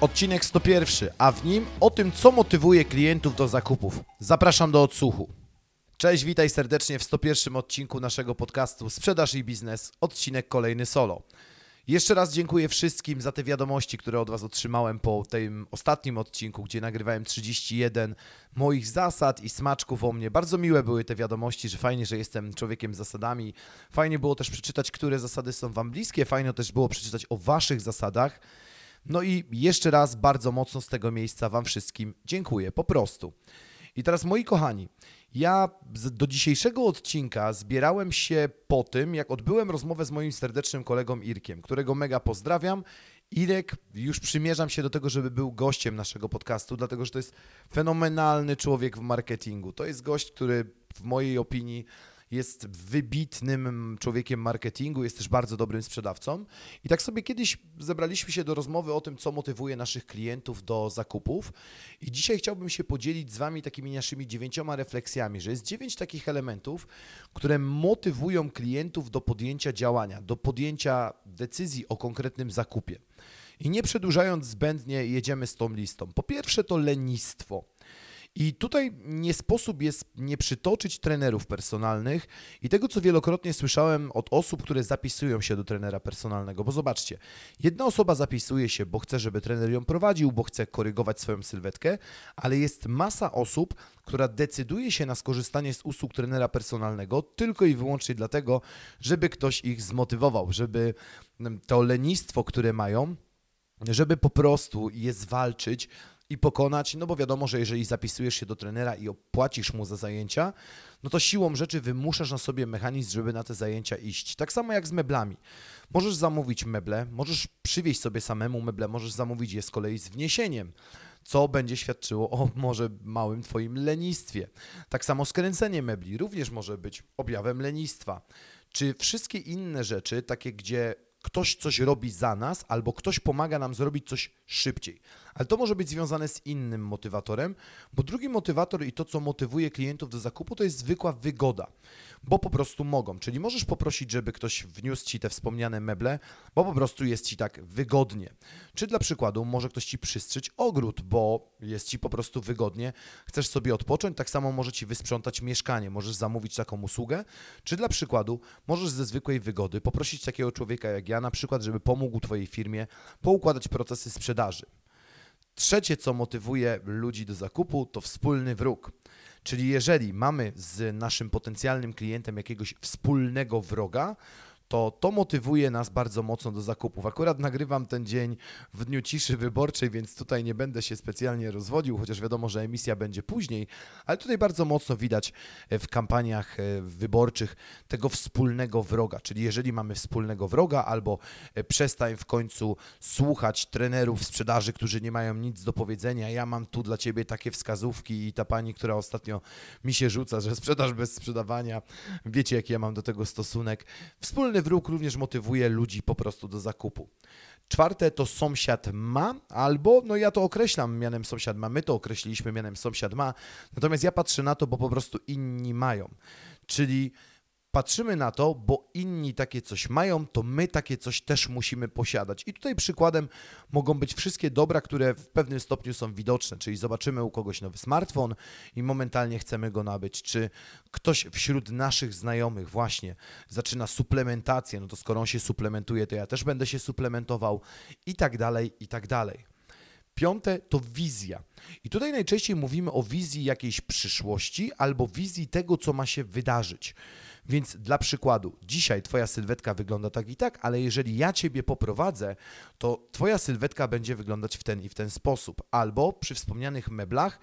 Odcinek 101, a w nim o tym, co motywuje klientów do zakupów. Zapraszam do odsłuchu. Cześć, witaj serdecznie w 101 odcinku naszego podcastu Sprzedaż i Biznes, odcinek kolejny solo. Jeszcze raz dziękuję wszystkim za te wiadomości, które od Was otrzymałem po tym ostatnim odcinku, gdzie nagrywałem 31 moich zasad i smaczków o mnie. Bardzo miłe były te wiadomości, że fajnie, że jestem człowiekiem z zasadami. Fajnie było też przeczytać, które zasady są Wam bliskie. Fajnie też było przeczytać o Waszych zasadach. No i jeszcze raz bardzo mocno z tego miejsca Wam wszystkim dziękuję, po prostu. I teraz moi kochani, ja do dzisiejszego odcinka zbierałem się po tym, jak odbyłem rozmowę z moim serdecznym kolegą Irkiem, którego mega pozdrawiam. Irek, już przymierzam się do tego, żeby był gościem naszego podcastu, dlatego że to jest fenomenalny człowiek w marketingu. To jest gość, który w mojej opinii jest wybitnym człowiekiem marketingu, jest też bardzo dobrym sprzedawcą. I tak sobie kiedyś zebraliśmy się do rozmowy o tym, co motywuje naszych klientów do zakupów. I dzisiaj chciałbym się podzielić z Wami takimi naszymi dziewięcioma refleksjami, że jest dziewięć takich elementów, które motywują klientów do podjęcia działania, do podjęcia decyzji o konkretnym zakupie. I nie przedłużając zbędnie, jedziemy z tą listą. Po pierwsze, to lenistwo. I tutaj nie sposób jest nie przytoczyć trenerów personalnych i tego, co wielokrotnie słyszałem od osób, które zapisują się do trenera personalnego. Bo zobaczcie, jedna osoba zapisuje się, bo chce, żeby trener ją prowadził, bo chce korygować swoją sylwetkę, ale jest masa osób, która decyduje się na skorzystanie z usług trenera personalnego tylko i wyłącznie dlatego, żeby ktoś ich zmotywował, żeby to lenistwo, które mają, żeby po prostu je zwalczyć i pokonać, no bo wiadomo, że jeżeli zapisujesz się do trenera i opłacisz mu za zajęcia, no to siłą rzeczy wymuszasz na sobie mechanizm, żeby na te zajęcia iść. Tak samo jak z meblami. Możesz zamówić meble, możesz przywieźć sobie samemu meble, możesz zamówić je z kolei z wniesieniem co będzie świadczyło o może małym Twoim lenistwie. Tak samo skręcenie mebli również może być objawem lenistwa. Czy wszystkie inne rzeczy, takie gdzie ktoś coś robi za nas, albo ktoś pomaga nam zrobić coś szybciej. Ale to może być związane z innym motywatorem, bo drugi motywator i to, co motywuje klientów do zakupu, to jest zwykła wygoda, bo po prostu mogą. Czyli możesz poprosić, żeby ktoś wniósł ci te wspomniane meble, bo po prostu jest ci tak wygodnie. Czy dla przykładu może ktoś ci przystrzyć ogród, bo jest ci po prostu wygodnie, chcesz sobie odpocząć, tak samo może ci wysprzątać mieszkanie, możesz zamówić taką usługę, czy dla przykładu możesz ze zwykłej wygody poprosić takiego człowieka jak ja, na przykład, żeby pomógł Twojej firmie poukładać procesy sprzedaży. Trzecie, co motywuje ludzi do zakupu, to wspólny wróg. Czyli jeżeli mamy z naszym potencjalnym klientem jakiegoś wspólnego wroga, to to motywuje nas bardzo mocno do zakupów. Akurat nagrywam ten dzień w dniu ciszy wyborczej, więc tutaj nie będę się specjalnie rozwodził, chociaż wiadomo, że emisja będzie później, ale tutaj bardzo mocno widać e, w kampaniach e, wyborczych tego wspólnego wroga, czyli jeżeli mamy wspólnego wroga albo e, przestań w końcu słuchać trenerów sprzedaży, którzy nie mają nic do powiedzenia, ja mam tu dla Ciebie takie wskazówki i ta pani, która ostatnio mi się rzuca, że sprzedaż bez sprzedawania, wiecie jaki ja mam do tego stosunek. Wspólny Wspólny wróg również motywuje ludzi po prostu do zakupu. Czwarte to sąsiad ma, albo, no ja to określam mianem sąsiad ma, my to określiliśmy mianem sąsiad ma, natomiast ja patrzę na to, bo po prostu inni mają. Czyli patrzymy na to, bo inni takie coś mają, to my takie coś też musimy posiadać. I tutaj przykładem mogą być wszystkie dobra, które w pewnym stopniu są widoczne, czyli zobaczymy u kogoś nowy smartfon i momentalnie chcemy go nabyć, czy ktoś wśród naszych znajomych właśnie zaczyna suplementację, no to skoro on się suplementuje, to ja też będę się suplementował i tak dalej, i tak dalej. Piąte to wizja. I tutaj najczęściej mówimy o wizji jakiejś przyszłości albo wizji tego, co ma się wydarzyć. Więc dla przykładu, dzisiaj Twoja sylwetka wygląda tak i tak, ale jeżeli ja Ciebie poprowadzę, to Twoja sylwetka będzie wyglądać w ten i w ten sposób. Albo przy wspomnianych meblach,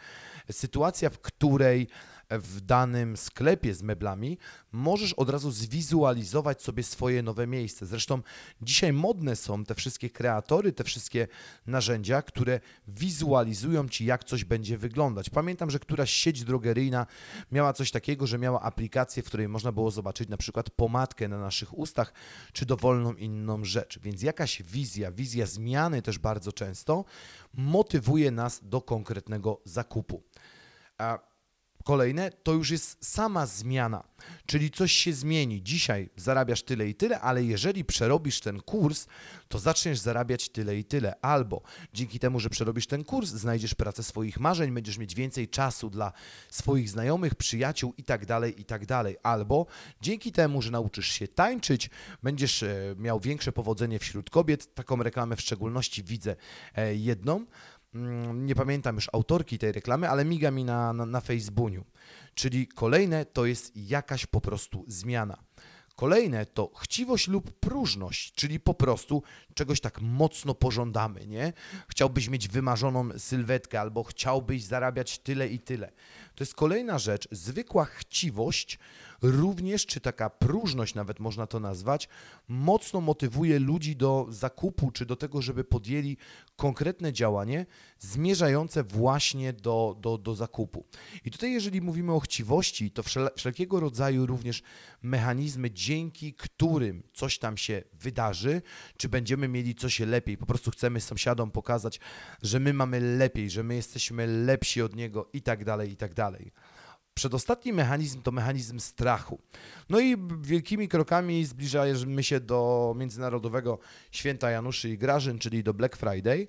sytuacja, w której w danym sklepie z meblami, możesz od razu zwizualizować sobie swoje nowe miejsce. Zresztą dzisiaj modne są te wszystkie kreatory, te wszystkie narzędzia, które wizualizują ci, jak coś będzie wyglądać. Pamiętam, że któraś sieć drogeryjna miała coś takiego, że miała aplikację, w której można było zobaczyć na przykład pomadkę na naszych ustach, czy dowolną inną rzecz. Więc jakaś wizja, wizja zmiany też bardzo często motywuje nas do konkretnego zakupu. A Kolejne to już jest sama zmiana, czyli coś się zmieni. Dzisiaj zarabiasz tyle i tyle, ale jeżeli przerobisz ten kurs, to zaczniesz zarabiać tyle i tyle. Albo dzięki temu, że przerobisz ten kurs, znajdziesz pracę swoich marzeń, będziesz mieć więcej czasu dla swoich znajomych, przyjaciół i tak dalej, i tak. Albo dzięki temu, że nauczysz się tańczyć, będziesz e, miał większe powodzenie wśród kobiet. Taką reklamę w szczególności widzę e, jedną nie pamiętam już autorki tej reklamy, ale miga mi na, na, na Facebooku. Czyli kolejne to jest jakaś po prostu zmiana. Kolejne to chciwość lub próżność, czyli po prostu czegoś tak mocno pożądamy, nie? Chciałbyś mieć wymarzoną sylwetkę albo chciałbyś zarabiać tyle i tyle. To jest kolejna rzecz, zwykła chciwość również, czy taka próżność nawet można to nazwać, mocno motywuje ludzi do zakupu, czy do tego, żeby podjęli konkretne działanie zmierzające właśnie do, do, do zakupu. I tutaj, jeżeli mówimy o chciwości, to wszelkiego rodzaju również mechanizmy, dzięki którym coś tam się wydarzy, czy będziemy mieli coś lepiej, po prostu chcemy sąsiadom pokazać, że my mamy lepiej, że my jesteśmy lepsi od niego i tak dalej, i tak dalej. Przedostatni mechanizm to mechanizm strachu. No i wielkimi krokami zbliżamy się do Międzynarodowego Święta Januszy i Grażyn, czyli do Black Friday.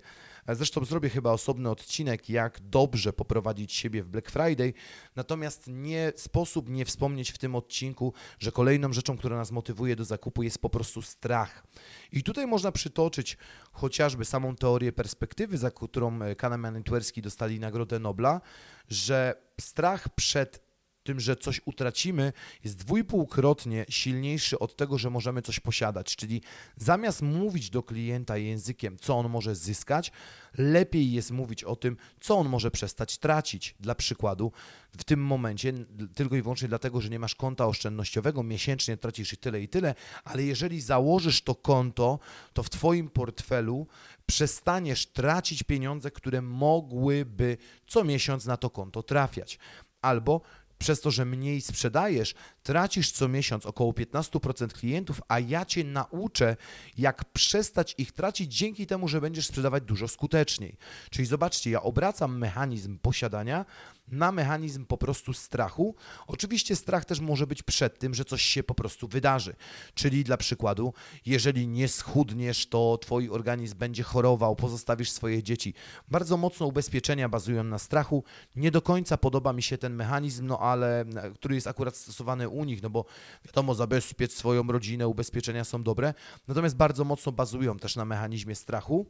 Zresztą zrobię chyba osobny odcinek, jak dobrze poprowadzić siebie w Black Friday. Natomiast nie sposób nie wspomnieć w tym odcinku, że kolejną rzeczą, która nas motywuje do zakupu jest po prostu strach. I tutaj można przytoczyć chociażby samą teorię perspektywy, za którą Kahneman i Tversky dostali Nagrodę Nobla, że strach przed tym, że coś utracimy, jest dwójpółkrotnie silniejszy od tego, że możemy coś posiadać. Czyli zamiast mówić do klienta językiem, co on może zyskać, lepiej jest mówić o tym, co on może przestać tracić. Dla przykładu, w tym momencie, tylko i wyłącznie dlatego, że nie masz konta oszczędnościowego, miesięcznie tracisz i tyle i tyle, ale jeżeli założysz to konto, to w Twoim portfelu przestaniesz tracić pieniądze, które mogłyby co miesiąc na to konto trafiać. Albo przez to, że mniej sprzedajesz, tracisz co miesiąc około 15% klientów, a ja Cię nauczę, jak przestać ich tracić dzięki temu, że będziesz sprzedawać dużo skuteczniej. Czyli zobaczcie, ja obracam mechanizm posiadania na mechanizm po prostu strachu. Oczywiście strach też może być przed tym, że coś się po prostu wydarzy. Czyli dla przykładu, jeżeli nie schudniesz, to Twój organizm będzie chorował, pozostawisz swoje dzieci. Bardzo mocno ubezpieczenia bazują na strachu. Nie do końca podoba mi się ten mechanizm, no ale który jest akurat stosowany u nich, no bo wiadomo, zabezpiecz swoją rodzinę, ubezpieczenia są dobre, natomiast bardzo mocno bazują też na mechanizmie strachu.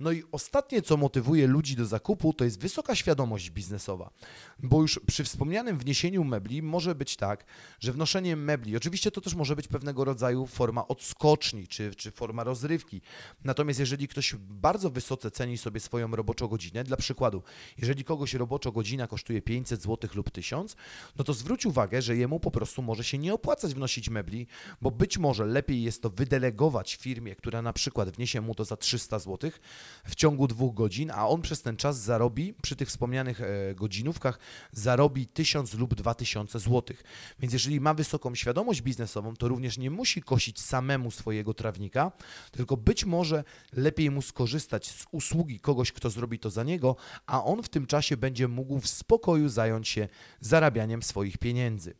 No i ostatnie, co motywuje ludzi do zakupu, to jest wysoka świadomość biznesowa. Bo już przy wspomnianym wniesieniu mebli może być tak, że wnoszenie mebli, oczywiście to też może być pewnego rodzaju forma odskoczni czy, czy forma rozrywki. Natomiast jeżeli ktoś bardzo wysoce ceni sobie swoją roboczą godzinę, dla przykładu, jeżeli kogoś roboczo godzina kosztuje 500 zł lub 1000, no to zwróć uwagę, że jemu po prostu może się nie opłacać wnosić mebli, bo być może lepiej jest to wydelegować firmie, która na przykład wniesie mu to za 300 zł, w ciągu dwóch godzin, a on przez ten czas zarobi, przy tych wspomnianych e, godzinówkach, zarobi 1000 lub 2000 zł. Więc jeżeli ma wysoką świadomość biznesową, to również nie musi kosić samemu swojego trawnika, tylko być może lepiej mu skorzystać z usługi kogoś, kto zrobi to za niego, a on w tym czasie będzie mógł w spokoju zająć się zarabianiem swoich pieniędzy.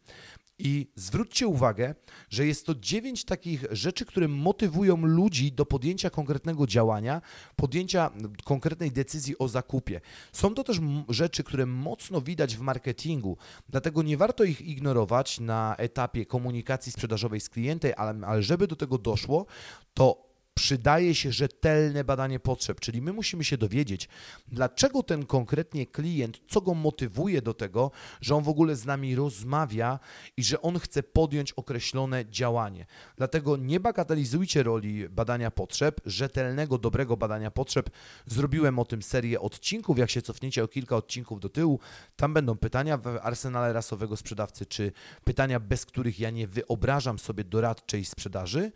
I zwróćcie uwagę, że jest to dziewięć takich rzeczy, które motywują ludzi do podjęcia konkretnego działania, podjęcia konkretnej decyzji o zakupie. Są to też rzeczy, które mocno widać w marketingu, dlatego nie warto ich ignorować na etapie komunikacji sprzedażowej z klientem, ale, ale żeby do tego doszło, to przydaje się rzetelne badanie potrzeb, czyli my musimy się dowiedzieć, dlaczego ten konkretnie klient, co go motywuje do tego, że on w ogóle z nami rozmawia i że on chce podjąć określone działanie. Dlatego nie bagatelizujcie roli badania potrzeb, rzetelnego, dobrego badania potrzeb. Zrobiłem o tym serię odcinków, jak się cofniecie o kilka odcinków do tyłu, tam będą pytania w arsenale rasowego sprzedawcy, czy pytania, bez których ja nie wyobrażam sobie doradczej sprzedaży.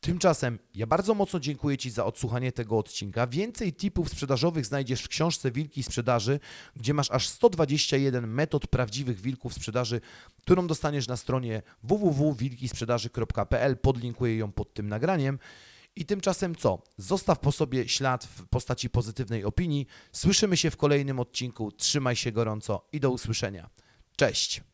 Tymczasem ja bardzo mocno dziękuję Ci za odsłuchanie tego odcinka. Więcej tipów sprzedażowych znajdziesz w książce Wilki Sprzedaży, gdzie masz aż 121 metod prawdziwych wilków sprzedaży, którą dostaniesz na stronie www.wilkisprzedaży.pl. Podlinkuję ją pod tym nagraniem. I tymczasem co? Zostaw po sobie ślad w postaci pozytywnej opinii. Słyszymy się w kolejnym odcinku. Trzymaj się gorąco i do usłyszenia. Cześć!